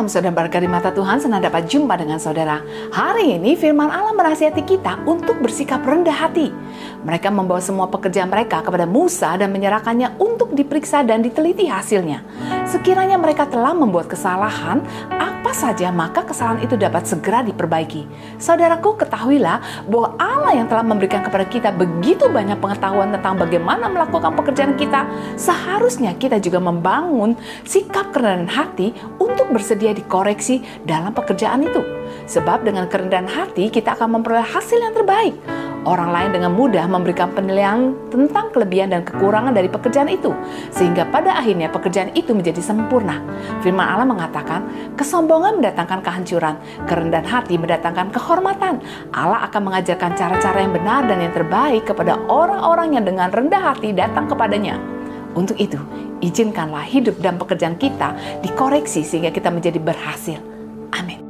Salam saudara berkat di mata Tuhan, senang dapat jumpa dengan saudara. Hari ini firman Allah merahasiati kita untuk bersikap rendah hati. Mereka membawa semua pekerjaan mereka kepada Musa dan menyerahkannya untuk diperiksa dan diteliti hasilnya. Sekiranya mereka telah membuat kesalahan, apa saja maka kesalahan itu dapat segera diperbaiki. Saudaraku ketahuilah bahwa Allah yang telah memberikan kepada kita begitu banyak pengetahuan tentang bagaimana melakukan pekerjaan kita, seharusnya kita juga membangun sikap kerendahan hati untuk bersedia dikoreksi dalam pekerjaan itu. Sebab dengan kerendahan hati kita akan memperoleh hasil yang terbaik. Orang lain dengan mudah memberikan penilaian tentang kelebihan dan kekurangan dari pekerjaan itu, sehingga pada akhirnya pekerjaan itu menjadi sempurna. Firman Allah mengatakan, kesombongan mendatangkan kehancuran, kerendahan hati mendatangkan kehormatan. Allah akan mengajarkan cara-cara yang benar dan yang terbaik kepada orang-orang yang dengan rendah hati datang kepadanya. Untuk itu, izinkanlah hidup dan pekerjaan kita dikoreksi sehingga kita menjadi berhasil. Amin.